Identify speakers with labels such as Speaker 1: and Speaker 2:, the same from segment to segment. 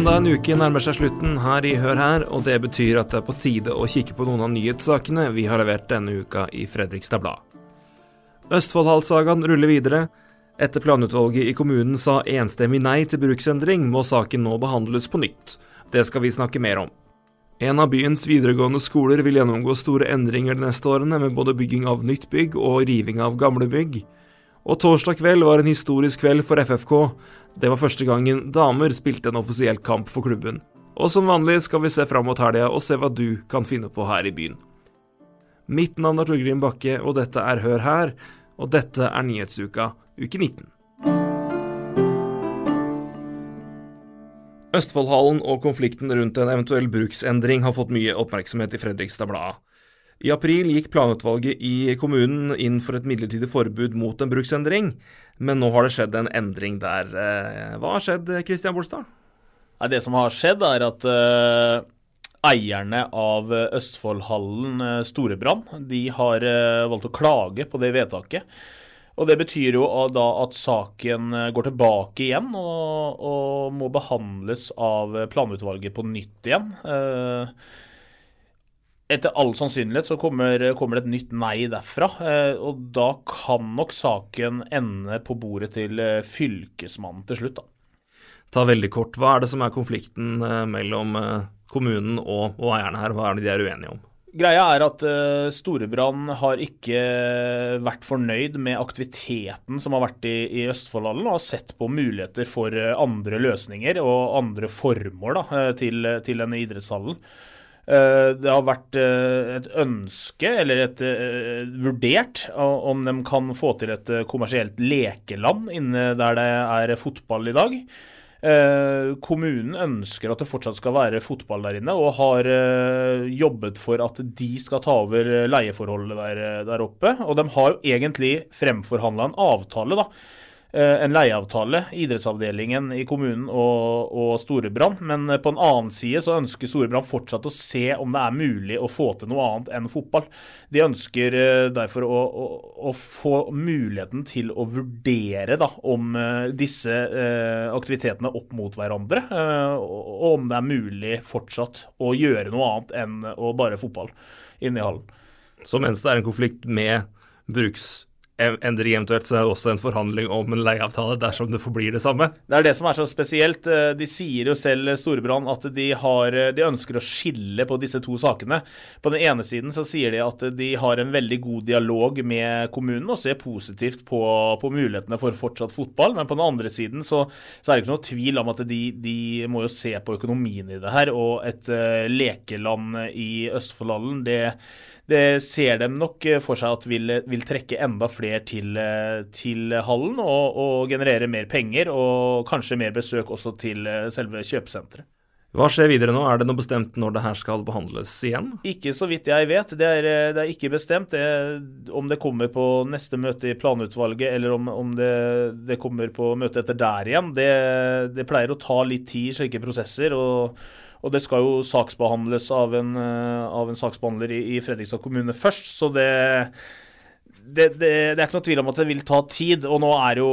Speaker 1: Enda en uke nærmer seg slutten her i Hør her, og det betyr at det er på tide å kikke på noen av nyhetssakene vi har levert denne uka i Fredrikstad Blad. Østfoldhalssagaen ruller videre. Etter planutvalget i kommunen sa enstemmig nei til bruksendring, må saken nå behandles på nytt. Det skal vi snakke mer om. En av byens videregående skoler vil gjennomgå store endringer de neste årene, med både bygging av nytt bygg og riving av gamle bygg. Og torsdag kveld var en historisk kveld for FFK. Det var første gangen damer spilte en offisiell kamp for klubben. Og som vanlig skal vi se fram mot helga og se hva du kan finne på her i byen. Mitt navn er Torgrim Bakke, og dette er Hør her. Og dette er Nyhetsuka, uke 19. Østfoldhallen og konflikten rundt en eventuell bruksendring har fått mye oppmerksomhet i Fredrikstad Blad. I april gikk planutvalget i kommunen inn for et midlertidig forbud mot en bruksendring, men nå har det skjedd en endring der. Eh, hva har skjedd, Kristian Bolstad?
Speaker 2: Det som har skjedd, er at uh, eierne av Østfoldhallen uh, Storebrann har valgt å klage på det vedtaket. Og Det betyr jo da at saken går tilbake igjen og, og må behandles av planutvalget på nytt igjen. Uh, etter all sannsynlighet så kommer, kommer, det et nytt nei derfra. Eh, og da kan nok saken ende på bordet til eh, Fylkesmannen til slutt, da.
Speaker 1: Ta veldig kort, hva er det som er konflikten eh, mellom kommunen og, og eierne her? Hva er det de er uenige om?
Speaker 2: Greia er at Storebrann har ikke vært fornøyd med aktiviteten som har vært i, i Østfoldhallen, og har sett på muligheter for andre løsninger og andre formål da, til, til denne idrettshallen. Eh, det har vært eh, et ønske, eller et uh, vurdert, om de kan få til et kommersielt lekeland inne der det er fotball i dag. Kommunen ønsker at det fortsatt skal være fotball der inne, og har jobbet for at de skal ta over leieforholdet der, der oppe. Og de har jo egentlig fremforhandla en avtale da, Eh, en leieavtale, idrettsavdelingen i kommunen og, og Storebrand. Men eh, på en annen side så ønsker Storebrand fortsatt å se om det er mulig å få til noe annet enn fotball. De ønsker eh, derfor å, å, å få muligheten til å vurdere da, om disse aktivitetene opp mot hverandre, og om det er mulig fortsatt å gjøre noe annet enn å bare fotball inne i hallen.
Speaker 1: Så mens det er en konflikt med bruks endring eventuelt, så er det også en forhandling om en leieavtale dersom det forblir det samme.
Speaker 2: Det er det som er så spesielt. Eh, de sier jo selv, Storebrand, at de, har, eh, de ønsker å skille på disse to sakene. På den ene siden så sier de at de har en veldig god dialog med kommunen og ser positivt på, på mulighetene for fortsatt fotball. Men på den andre siden så, så er det ikke noe tvil om at de, de, må jo se på økonomien i det her. Og et uh, lekeland i Østfoldhallen, det det ser dem nok eh, for seg at vil, vil trekke enda flere til, eh, til hallen og, og, generere mer penger og kanskje mer besøk også til eh, selve kjøpesenteret.
Speaker 1: Hva skjer videre nå? Er det noe bestemt når det her skal behandles igjen?
Speaker 2: Ikke så vidt jeg vet. Det er, det er ikke bestemt. Det, om det kommer på neste møte i planutvalget, eller om, om det, det, kommer på møtet etter der igjen, det, det pleier å ta litt tid, slike prosesser. og og det skal jo saksbehandles av en, eh, av en saksbehandler i, i, Fredrikstad kommune først, så det, det, det, det, er ikke noe tvil om at det vil ta tid. Og nå er jo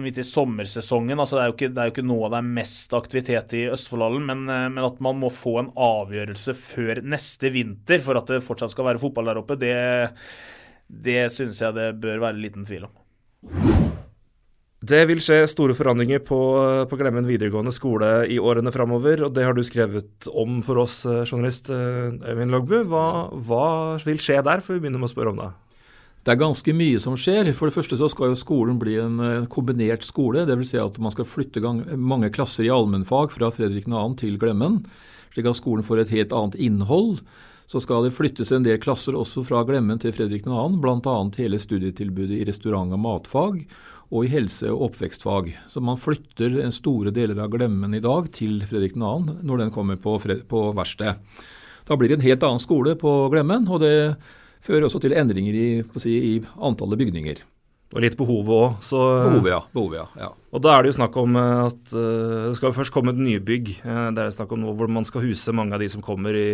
Speaker 2: midt i sommersesongen. altså Det er jo ikke, det er jo ikke nå det er mest aktivitet i Østfoldhallen, men, eh, men, at man må få en avgjørelse før neste vinter for at det fortsatt skal være fotball der oppe, det, det syns jeg det bør være liten tvil om.
Speaker 1: Det vil skje store forandringer på, på Glemmen videregående skole i årene framover, og det har du skrevet om for oss, eh, journalist eh, Øyvind Logbu. Hva, hva, vil skje der, for vi begynner med å spørre om det?
Speaker 3: Det er ganske mye som skjer. For det første så skal jo skolen bli en kombinert skole. Dvs. Si at man skal flytte mange klasser i allmennfag fra Fredrik 2. til Glemmen, slik at skolen får et helt annet innhold. Så skal det flyttes en del klasser også fra Glemmen til Fredrik 2., bl.a. hele studietilbudet i restaurant- og matfag og i helse- og oppvekstfag. Så man flytter store deler av Glemmen i dag til Fredrik 2. når den kommer på, på verksted. Da blir det en helt annen skole på Glemmen, og det fører også til endringer i, si, i antallet bygninger.
Speaker 1: Og litt behovet òg.
Speaker 3: Behovet, ja. Behovet, ja. ja.
Speaker 1: Og da er det jo snakk om eh, at uh, det skal først komme et nybygg. Det er snakk om noe hvor man skal huse mange av de som kommer i,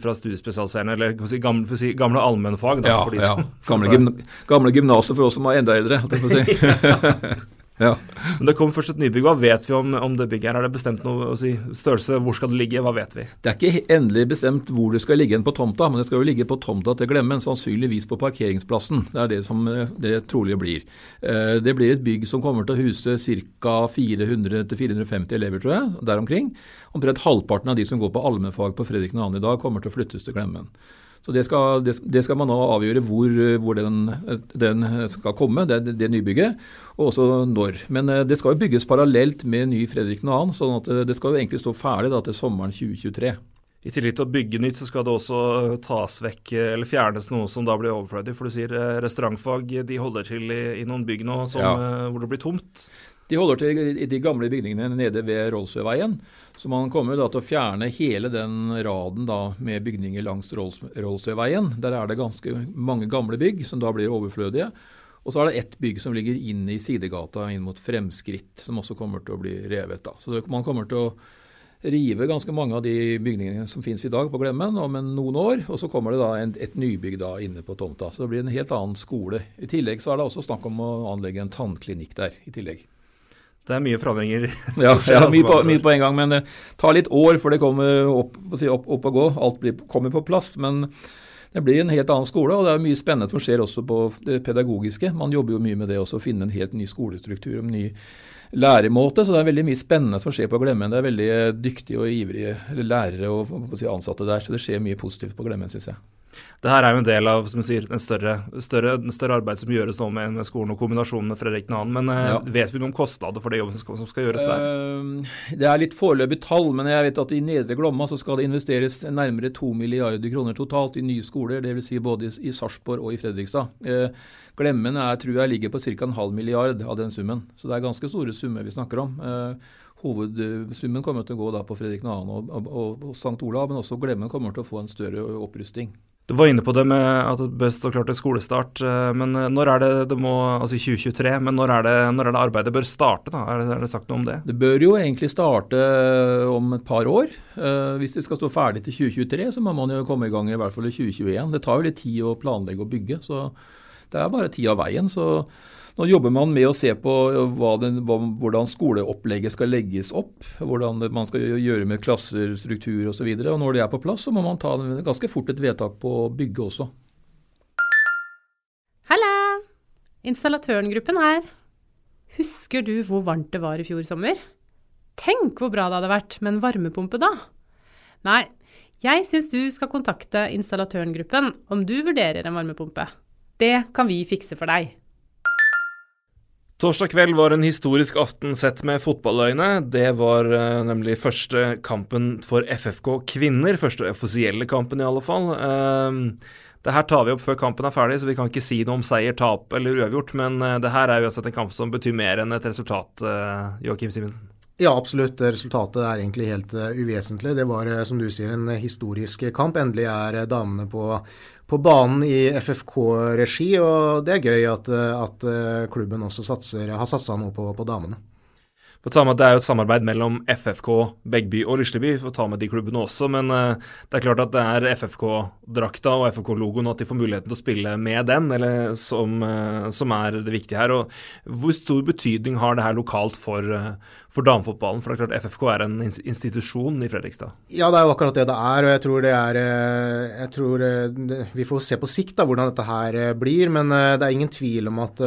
Speaker 1: fra studiespesialiserende, eller si, gamle, si, gamle allmennfag.
Speaker 3: ja, ja. Gamle, gym, gamle gymnaser for oss som er enda eldre. Si. Ja.
Speaker 1: Men det kommer først et nybygg. Hva vet vi om, om det bygget? her? Er det bestemt noe å si? Størrelse, hvor skal det ligge? Hva vet vi?
Speaker 3: Det er ikke endelig bestemt hvor det skal ligge på tomta, men det skal jo ligge på tomta til Glemmen, sannsynligvis på parkeringsplassen. Det er det som eh, det trolig blir. Eh, det blir et bygg som kommer til å huse ca. 400-450 elever, tror jeg, der omkring. Omtrent halvparten av de som går på allmennfag på Fredrik 2. i dag, kommer til å flyttes til Glemmen. Så det skal, det, det skal, man nå avgjøre hvor, hvor den, den, skal komme, det, det, nybygget, og også når. Men eh, det skal jo bygges parallelt med ny Fredrik 2., sånn at eh, det skal jo egentlig stå ferdig da, til sommeren 2023.
Speaker 1: I tillegg til å bygge nytt, så skal det også tas vekk eller fjernes noe som da blir overflødig. For du sier eh, restaurantfag de holder til i, i noen bygg nå som, ja. hvor det blir tomt.
Speaker 3: De holder til i de gamle bygningene nede ved Rollsøveien. Så man kommer da til å fjerne hele den raden da med bygninger langs Rollsøveien. Der er det ganske mange gamle bygg som da blir overflødige. Og så er det ett bygg som ligger inn i sidegata inn mot Fremskritt, som også kommer til å bli revet. da. Så man kommer til å rive ganske mange av de bygningene som finnes i dag på Glemmen om noen år. Og så kommer det da en, et nybygg da inne på tomta. Så det blir en helt annen skole. I tillegg så er det også snakk om å anlegge en tannklinikk der. i tillegg.
Speaker 1: Det er mye forandringer.
Speaker 3: ja, ja mye, på, mye, på, en gang. Men det tar litt år før det kommer opp, opp, opp og gå. Alt blir, kommer på plass. Men det blir en helt annen skole, og det er mye spennende som skjer også på det pedagogiske. Man jobber jo mye med det også, å finne en helt ny skolestruktur, en ny læremåte. Så det er veldig mye spennende som skjer på Glemmen. Det er veldig dyktige og ivrige lærere og ansatte der, så det skjer mye positivt på Glemmen, syns jeg.
Speaker 1: Det her er jo en del av som sier, en større, større, en større arbeid som gjøres nå med, med, skolen og kombinasjonen med Fredrik 2. Men eh, ja. vet vi noe om kostnader for det jobben som skal, som skal gjøres der?
Speaker 3: Uh, det er litt foreløpig tall, men jeg vet at i Nedre Glomma så skal det investeres nærmere 2 milliarder kroner totalt i nye skoler, dvs. Si både i, Sarpsborg og i Fredrikstad. Uh, Glemmen er, tror jeg ligger på ca. en halv milliard av den summen. Så det er ganske store summer vi snakker om. Hovedsummen kommer til å gå på Fredrik 2. og, og, og, og St. Olav, men også Glemmen kommer til å få en større opprusting.
Speaker 1: Du var inne på det med at det bør stå klart til skolestart. Eh, men eh, når er det det må, altså i 2023, men når er det, når er det arbeidet bør starte? da? Er det, er det, sagt noe om det?
Speaker 3: Det bør jo egentlig starte eh, om et par år. Hvis det skal stå ferdig til 2023, så må man jo komme i gang i hvert fall i 2021. Det tar jo litt tid å planlegge og bygge, så det er bare tid av veien. så nå jobber man med å se på den, hvordan skoleopplegget skal legges opp. Hvordan man skal gjøre med klasser, struktur osv. Når det er på plass, så må man ta ganske fort et vedtak på bygget også.
Speaker 4: Halla! Installatørengruppen her. Husker du hvor varmt det var i fjor sommer? Tenk hvor bra det hadde vært med en varmepumpe da. Nei, jeg syns du skal kontakte installatørengruppen om du vurderer en varmepumpe. Det kan vi fikse for deg.
Speaker 1: Torsdag kveld var en historisk aften sett med fotballøyne. Det var uh, nemlig første kampen for FFK kvinner. Første offisielle kampen, i alle fall. Uh, det her tar vi opp før kampen er ferdig, så vi kan ikke si noe om seier, tap eller uavgjort. Men uh, det her er uansett en kamp som betyr mer enn et resultat, uh, Joakim Simensen.
Speaker 5: Ja, absolutt. Resultatet er egentlig helt uvesentlig. Det var, som du sier, en historisk kamp. Endelig er damene på på banen i FFK-regi, og det er gøy at, at klubben også satser, har satsa noe på, på damene.
Speaker 1: For ta med at Det er jo et samarbeid mellom FFK, Begby og Lisleby. For å ta med de klubbene også, men uh, det er klart at det er FFK-drakta og FFK-logoen, at de får muligheten til å spille med den, eller som, uh, som, er det viktige her. Og Hvor stor betydning har det her lokalt for, uh, for damefotballen? For det er klart FFK er en institusjon i Fredrikstad.
Speaker 5: Ja, det er jo akkurat det det er. og jeg tror det er jeg tror Vi får se på sikt da, hvordan dette her blir, men det er ingen tvil om at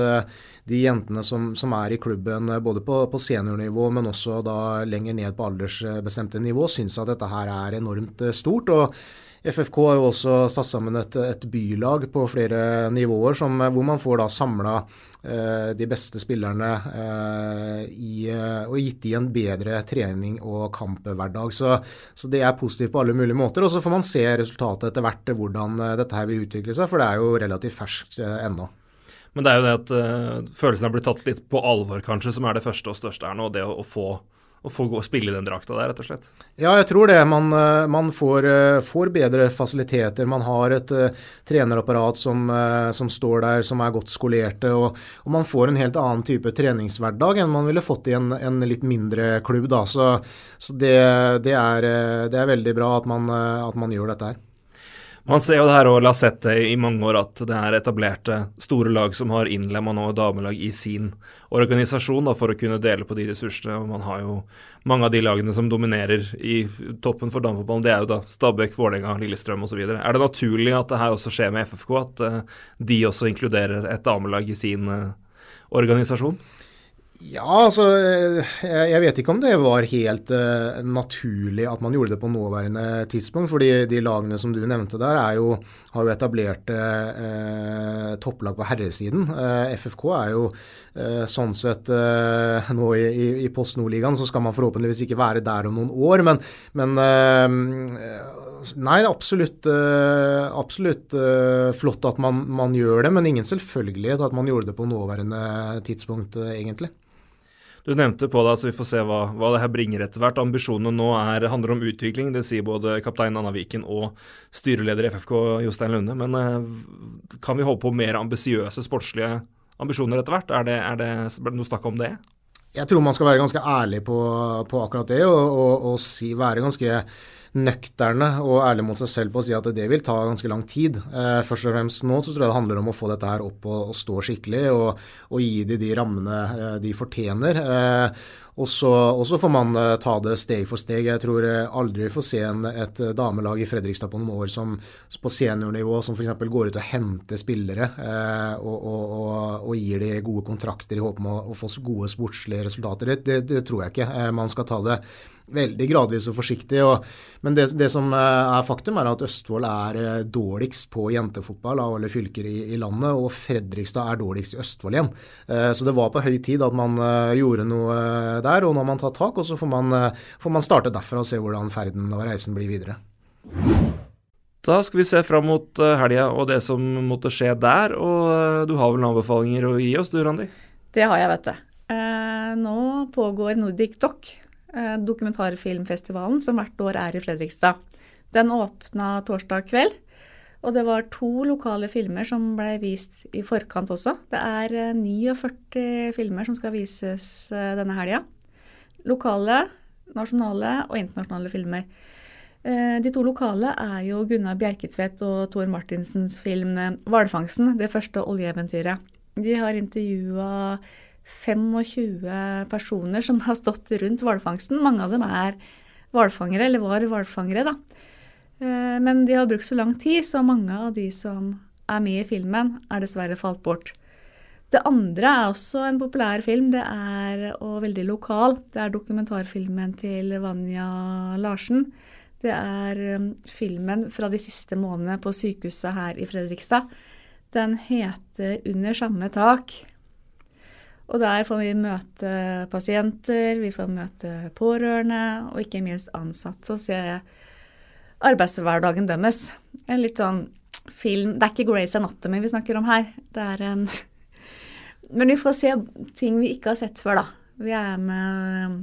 Speaker 5: de jentene som, som, er i klubben eh, både på, på, seniornivå, men også da lenger ned på aldersbestemte nivå, syns at dette her er enormt eh, stort. og FFK har jo også satt sammen et, et bylag på flere nivåer som, hvor man får da samla eh, de beste spillerne eh, i, og gitt de en bedre trening og kamphverdag. Så, så, det er positivt på alle mulige måter. Og så får man se resultatet etter hvert, hvordan dette her vil utvikle seg, for det er jo relativt ferskt eh, ennå.
Speaker 1: Men det er jo det at uh, følelsen har blitt tatt litt på alvor, kanskje, som er det første og største her nå. Det å, å få å få gå og spille den drakta der, rett og slett?
Speaker 5: Ja, jeg tror det. Man, eh, man får, eh, får, bedre fasiliteter. Man har et uh, trenerapparat som, uh, som, står der, som er godt skolerte. Og, og, man får en helt annen type treningshverdag enn man ville fått i en, en litt mindre klubb. Da. Så, så det, det, er, det, er, veldig bra at man, at man gjør dette her.
Speaker 1: Man ser jo det her og har sett det i mange år at det er etablerte store lag som har innlemma nå damelag i sin organisasjon da, for å kunne dele på de ressursene. og Man har jo mange av de lagene som dominerer i toppen for damefotballen. Det er jo da Stabæk, Vålerenga, Lillestrøm osv. Er det naturlig at det her også skjer med FFK, at uh, de også inkluderer et damelag i sin uh, organisasjon?
Speaker 5: Ja, altså jeg, jeg, vet ikke om det var helt uh, naturlig at man gjorde det på nåværende tidspunkt. fordi de lagene som du nevnte der, jo, har jo etablert uh, topplag på herresiden. Uh, FFK er jo sånn sett nå i, i, i Post Nord-ligaen, så skal man forhåpentligvis ikke være der om noen år. Men, men Nei, det er absolutt, absolutt flott at man, man, gjør det, men ingen selvfølgelighet at man gjorde det på nåværende tidspunkt, egentlig.
Speaker 1: Du nevnte på det, så vi får se hva, hva det her bringer etter hvert. Ambisjonene nå er, handler om utvikling, det sier både kaptein Anna Viken og styreleder i FFK Jostein Lunde. Men eh, kan vi håpe på mer ambisiøse sportslige ambisjoner etter hvert? Er det, er det, er det noe snakk om det?
Speaker 5: Jeg tror man skal være ganske ærlig på, på akkurat det, og, og, og si, være ganske nøkterne og ærlige mot seg selv på å si at det vil ta ganske lang tid. Eh, først og fremst nå så tror jeg det handler om å få dette her opp og, og stå skikkelig, og, og gi de de rammene eh, de fortjener. Eh, og så får man uh, ta det steg for steg. Jeg tror uh, aldri vi får se en, et uh, damelag i Fredrikstad på noen år som på seniornivå som f.eks. går ut og henter spillere og, og, og, og, gir de gode kontrakter i håp om å få gode sportslige resultater. Det, det, det tror jeg ikke. man skal ta det veldig gradvis og forsiktig. Og, men det, det, som eh, er faktum, er at Østfold er eh, dårligst på jentefotball av alle fylker i, i landet, og Fredrikstad er dårligst i Østfold igjen. Eh, så det var på høy tid at man gjorde noe der, og nå har man tatt tak. Og så får man, får man starte derfra og se hvordan ferden og reisen blir videre.
Speaker 1: Da skal vi se fram mot helga og det som måtte skje der. Og du har vel noen anbefalinger å gi oss, du Randi?
Speaker 6: Det har jeg, vet du. nå pågår Nordic Doc, Eh, dokumentarfilmfestivalen som hvert år er i Fredrikstad. Den åpna torsdag kveld, og det var to lokale filmer som ble vist i forkant også. Det er 49 eh, filmer som skal vises eh, denne helga. Lokale, nasjonale og internasjonale filmer. De to lokale er jo Gunnar Bjerketvedt og Tor Martinsens film 'Hvalfangsten', det første oljeeventyret. De har intervjua 25 personer som har stått rundt hvalfangsten. Mange av dem er hvalfangere, eller var hvalfangere, da. Eh, men de har brukt så lang tid, så mange av de som er med i filmen, er dessverre falt bort. Det andre er også en populær film, det er, og veldig lokal. Det er dokumentarfilmen til Vanja Larsen. Det er um, filmen fra de siste månedene på sykehuset her i Fredrikstad. Den heter 'Under samme tak'. Og der får vi møte pasienter, vi får møte pårørende, og ikke minst ansatte, og se arbeidshverdagen deres. En litt sånn film Det er ikke Grace Anatomy vi snakker om her. Det er en Men vi får se ting vi ikke har sett før, da. Vi er med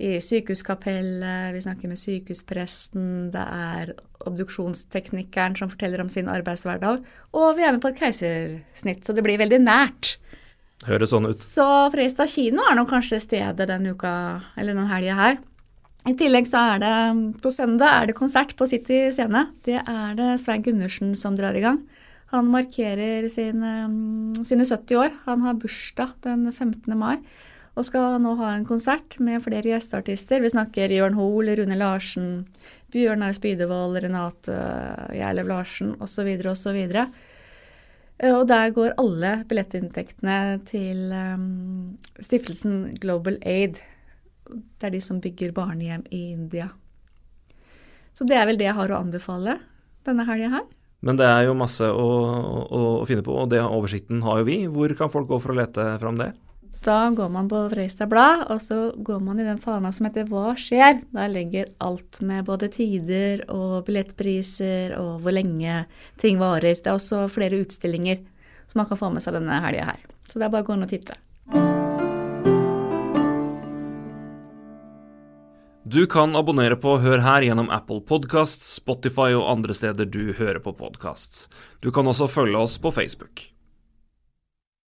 Speaker 6: i sykehuskapellet, vi snakker med sykehuspresten, det er obduksjonsteknikeren som forteller om sin arbeidshverdag, og vi er med på et keisersnitt, så det blir veldig nært.
Speaker 1: Høres sånn ut.
Speaker 6: Så Fredrikstad kino er nå kanskje stedet denne uka, eller den helga her. I tillegg så er det på søndag er det konsert på City scene. Det er det Svein Gundersen som drar i gang. Han markerer sin, um, sine 70 år. Han har bursdag den 15. mai og skal nå ha en konsert med flere gjesteartister. Vi snakker Jørn Hoel, Rune Larsen, Bjørnar Spydevold, Renate Gjerlev Larsen osv. osv. Eh, og der går alle billettinntektene til um, stiftelsen Global Aid. Det er de som bygger barnehjem i India. Så det er vel det jeg har å anbefale denne helga her.
Speaker 1: Men det er jo masse å, å, å, finne på, og det oversikten har jo vi. Hvor kan folk gå for å lete fram det?
Speaker 6: Da går man på Freistad Blad, og så går man i den fana som heter Hva skjer? Der ligger alt med både tider og billettpriser og hvor lenge ting varer. Det er også flere utstillinger som man kan få med seg denne helga her. Så det er bare å gå inn og titte.
Speaker 1: Du kan abonnere på Hør her gjennom Apple Podcasts, Spotify og andre steder du hører på podkasts. Du kan også følge oss på Facebook.